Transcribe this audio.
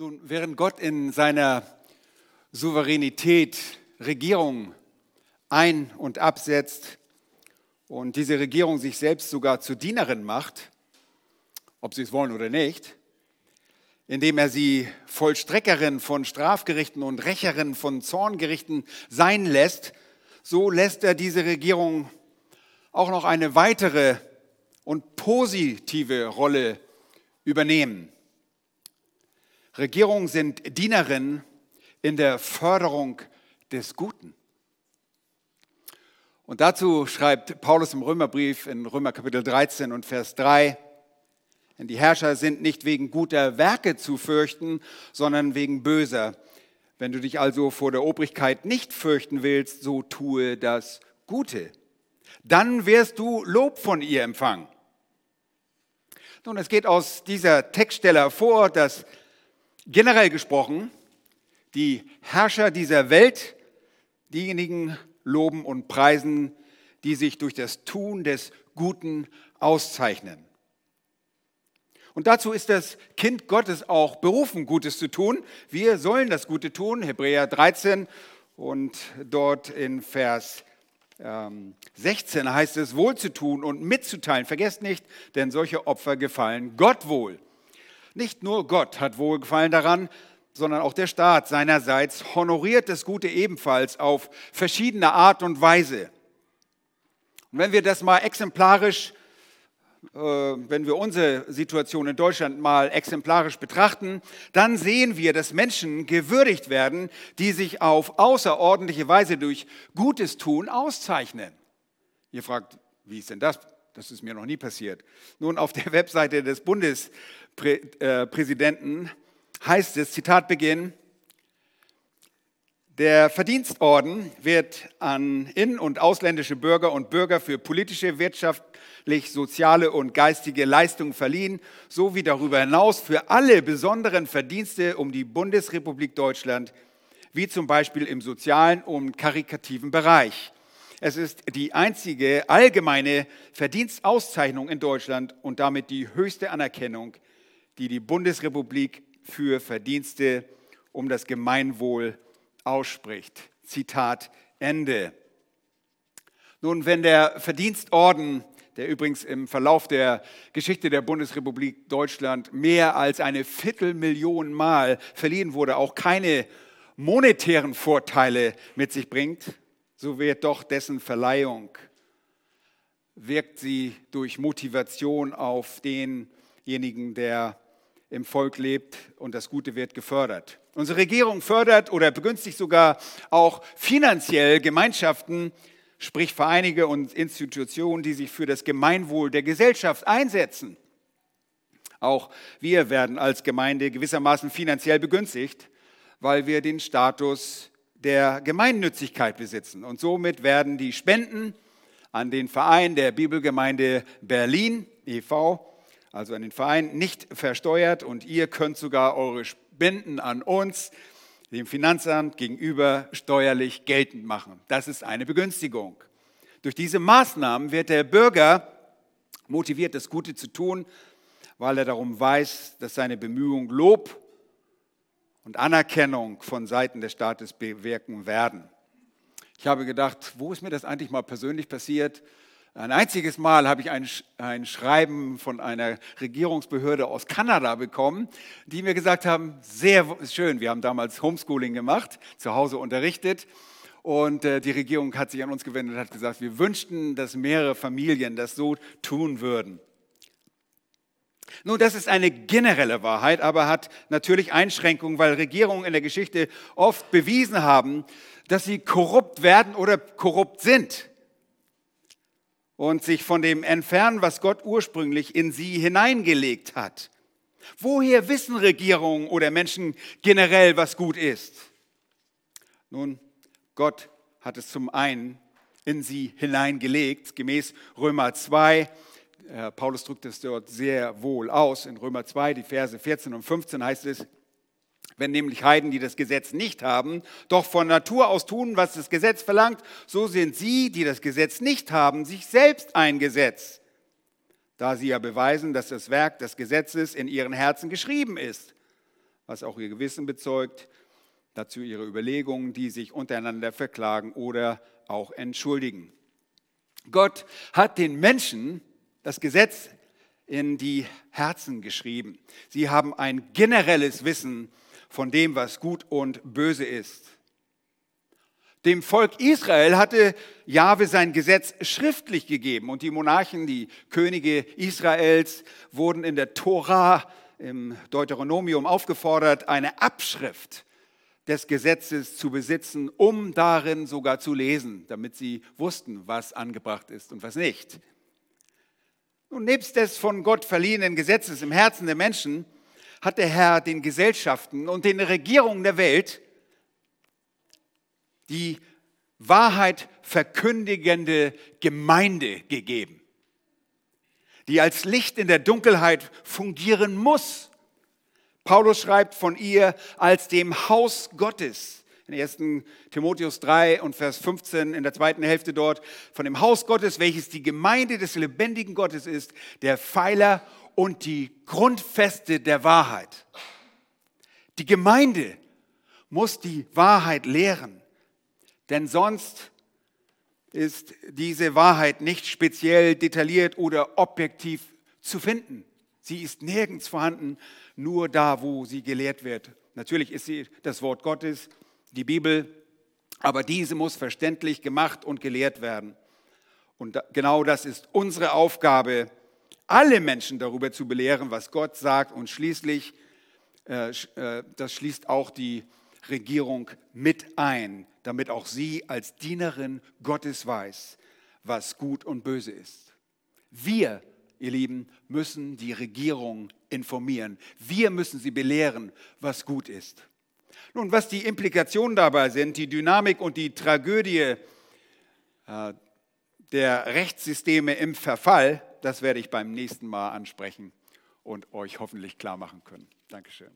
Nun, während Gott in seiner Souveränität Regierung ein- und absetzt und diese Regierung sich selbst sogar zur Dienerin macht, ob sie es wollen oder nicht, indem er sie Vollstreckerin von Strafgerichten und Rächerin von Zorngerichten sein lässt, so lässt er diese Regierung auch noch eine weitere und positive Rolle übernehmen. Regierungen sind Dienerinnen in der Förderung des Guten. Und dazu schreibt Paulus im Römerbrief in Römer Kapitel 13 und Vers 3, denn die Herrscher sind nicht wegen guter Werke zu fürchten, sondern wegen böser. Wenn du dich also vor der Obrigkeit nicht fürchten willst, so tue das Gute. Dann wirst du Lob von ihr empfangen. Nun, es geht aus dieser Textstelle hervor, dass generell gesprochen die Herrscher dieser Welt diejenigen loben und preisen, die sich durch das Tun des Guten auszeichnen. Und dazu ist das Kind Gottes auch berufen, Gutes zu tun. Wir sollen das Gute tun, Hebräer 13 und dort in Vers 16 ähm, heißt es, wohl zu tun und mitzuteilen. Vergesst nicht, denn solche Opfer gefallen Gott wohl. Nicht nur Gott hat Wohlgefallen daran, sondern auch der Staat seinerseits honoriert das Gute ebenfalls auf verschiedene Art und Weise. Und wenn wir das mal exemplarisch, äh, wenn wir unsere Situation in Deutschland mal exemplarisch betrachten, dann sehen wir, dass Menschen gewürdigt werden, die sich auf außerordentliche Weise durch Gutes tun auszeichnen. Ihr fragt, wie ist denn das? Das ist mir noch nie passiert. Nun, auf der Webseite des Bundes Präsidenten heißt es, Zitat Beginn, der Verdienstorden wird an in- und ausländische Bürger und Bürger für politische, wirtschaftlich, soziale und geistige Leistungen verliehen, sowie darüber hinaus für alle besonderen Verdienste um die Bundesrepublik Deutschland, wie zum Beispiel im sozialen und karikativen Bereich. Es ist die einzige allgemeine Verdienstauszeichnung in Deutschland und damit die höchste Anerkennung die die Bundesrepublik für Verdienste um das Gemeinwohl ausspricht. Zitat Ende. Nun, wenn der Verdienstorden, der übrigens im Verlauf der Geschichte der Bundesrepublik Deutschland mehr als eine Viertelmillion Mal verliehen wurde, auch keine monetären Vorteile mit sich bringt, so wird doch dessen Verleihung, wirkt sie durch Motivation auf denjenigen, der im Volk lebt und das Gute wird gefördert. Unsere Regierung fördert oder begünstigt sogar auch finanziell Gemeinschaften, sprich Vereinige und Institutionen, die sich für das Gemeinwohl der Gesellschaft einsetzen. Auch wir werden als Gemeinde gewissermaßen finanziell begünstigt, weil wir den Status der Gemeinnützigkeit besitzen. Und somit werden die Spenden an den Verein der Bibelgemeinde Berlin e.V also an den Verein, nicht versteuert und ihr könnt sogar eure Spenden an uns, dem Finanzamt gegenüber, steuerlich geltend machen. Das ist eine Begünstigung. Durch diese Maßnahmen wird der Bürger motiviert, das Gute zu tun, weil er darum weiß, dass seine Bemühungen Lob und Anerkennung von Seiten des Staates bewirken werden. Ich habe gedacht, wo ist mir das eigentlich mal persönlich passiert? Ein einziges Mal habe ich ein, ein, Schreiben von einer Regierungsbehörde aus Kanada bekommen, die mir gesagt haben, sehr schön, wir haben damals Homeschooling gemacht, zu Hause unterrichtet und äh, die Regierung hat sich an uns gewendet und hat gesagt, wir wünschten, dass mehrere Familien das so tun würden. Nun, das ist eine generelle Wahrheit, aber hat natürlich Einschränkungen, weil Regierungen in der Geschichte oft bewiesen haben, dass sie korrupt werden oder korrupt sind und sich von dem entfernen, was Gott ursprünglich in sie hineingelegt hat. Woher wissen Regierungen oder Menschen generell, was gut ist? Nun, Gott hat es zum einen in sie hineingelegt, gemäß Römer 2. Paulus drückt es dort sehr wohl aus. In Römer 2, die Verse 14 und 15 heißt es, wenn nämlich Heiden, die das Gesetz nicht haben, doch von Natur aus tun, was das Gesetz verlangt, so sind sie, die das Gesetz nicht haben, sich selbst ein Gesetz, da sie ja beweisen, dass das Werk des Gesetzes in ihren Herzen geschrieben ist, was auch ihr Gewissen bezeugt, dazu ihre Überlegungen, die sich untereinander verklagen oder auch entschuldigen. Gott hat den Menschen das Gesetz in die Herzen geschrieben. Sie haben ein generelles Wissen von dem, was gut und böse ist. Dem Volk Israel hatte Jahwe sein Gesetz schriftlich gegeben und die Monarchen, die Könige Israels, wurden in der Tora, im Deuteronomium aufgefordert, eine Abschrift des Gesetzes zu besitzen, um darin sogar zu lesen, damit sie wussten, was angebracht ist und was nicht. Und nebst des von Gott verliehenen Gesetzes im Herzen der Menschen hat der Herr den Gesellschaften und den Regierungen der Welt die Wahrheit verkündigende Gemeinde gegeben, die als Licht in der Dunkelheit fungieren muss. Paulus schreibt von ihr als dem Haus Gottes. In 1. Timotheus 3 und Vers 15 in der zweiten Hälfte dort, von dem Haus Gottes, welches die Gemeinde des lebendigen Gottes ist, der Pfeiler und die Grundfeste der Wahrheit. Die Gemeinde muss die Wahrheit lehren, denn sonst ist diese Wahrheit nicht speziell detailliert oder objektiv zu finden. Sie ist nirgends vorhanden, nur da, wo sie gelehrt wird. Natürlich ist sie das Wort Gottes, die Bibel, aber diese muss verständlich gemacht und gelehrt werden. Und genau das ist unsere Aufgabe alle Menschen darüber zu belehren, was Gott sagt. Und schließlich, äh, äh, das schließt auch die Regierung mit ein, damit auch sie als Dienerin Gottes weiß, was gut und böse ist. Wir, ihr Lieben, müssen die Regierung informieren. Wir müssen sie belehren, was gut ist. Nun, was die Implikationen dabei sind, die Dynamik und die Tragödie äh, der Rechtssysteme im Verfall, das werde ich beim nächsten Mal ansprechen und euch hoffentlich klar machen können. Dankeschön.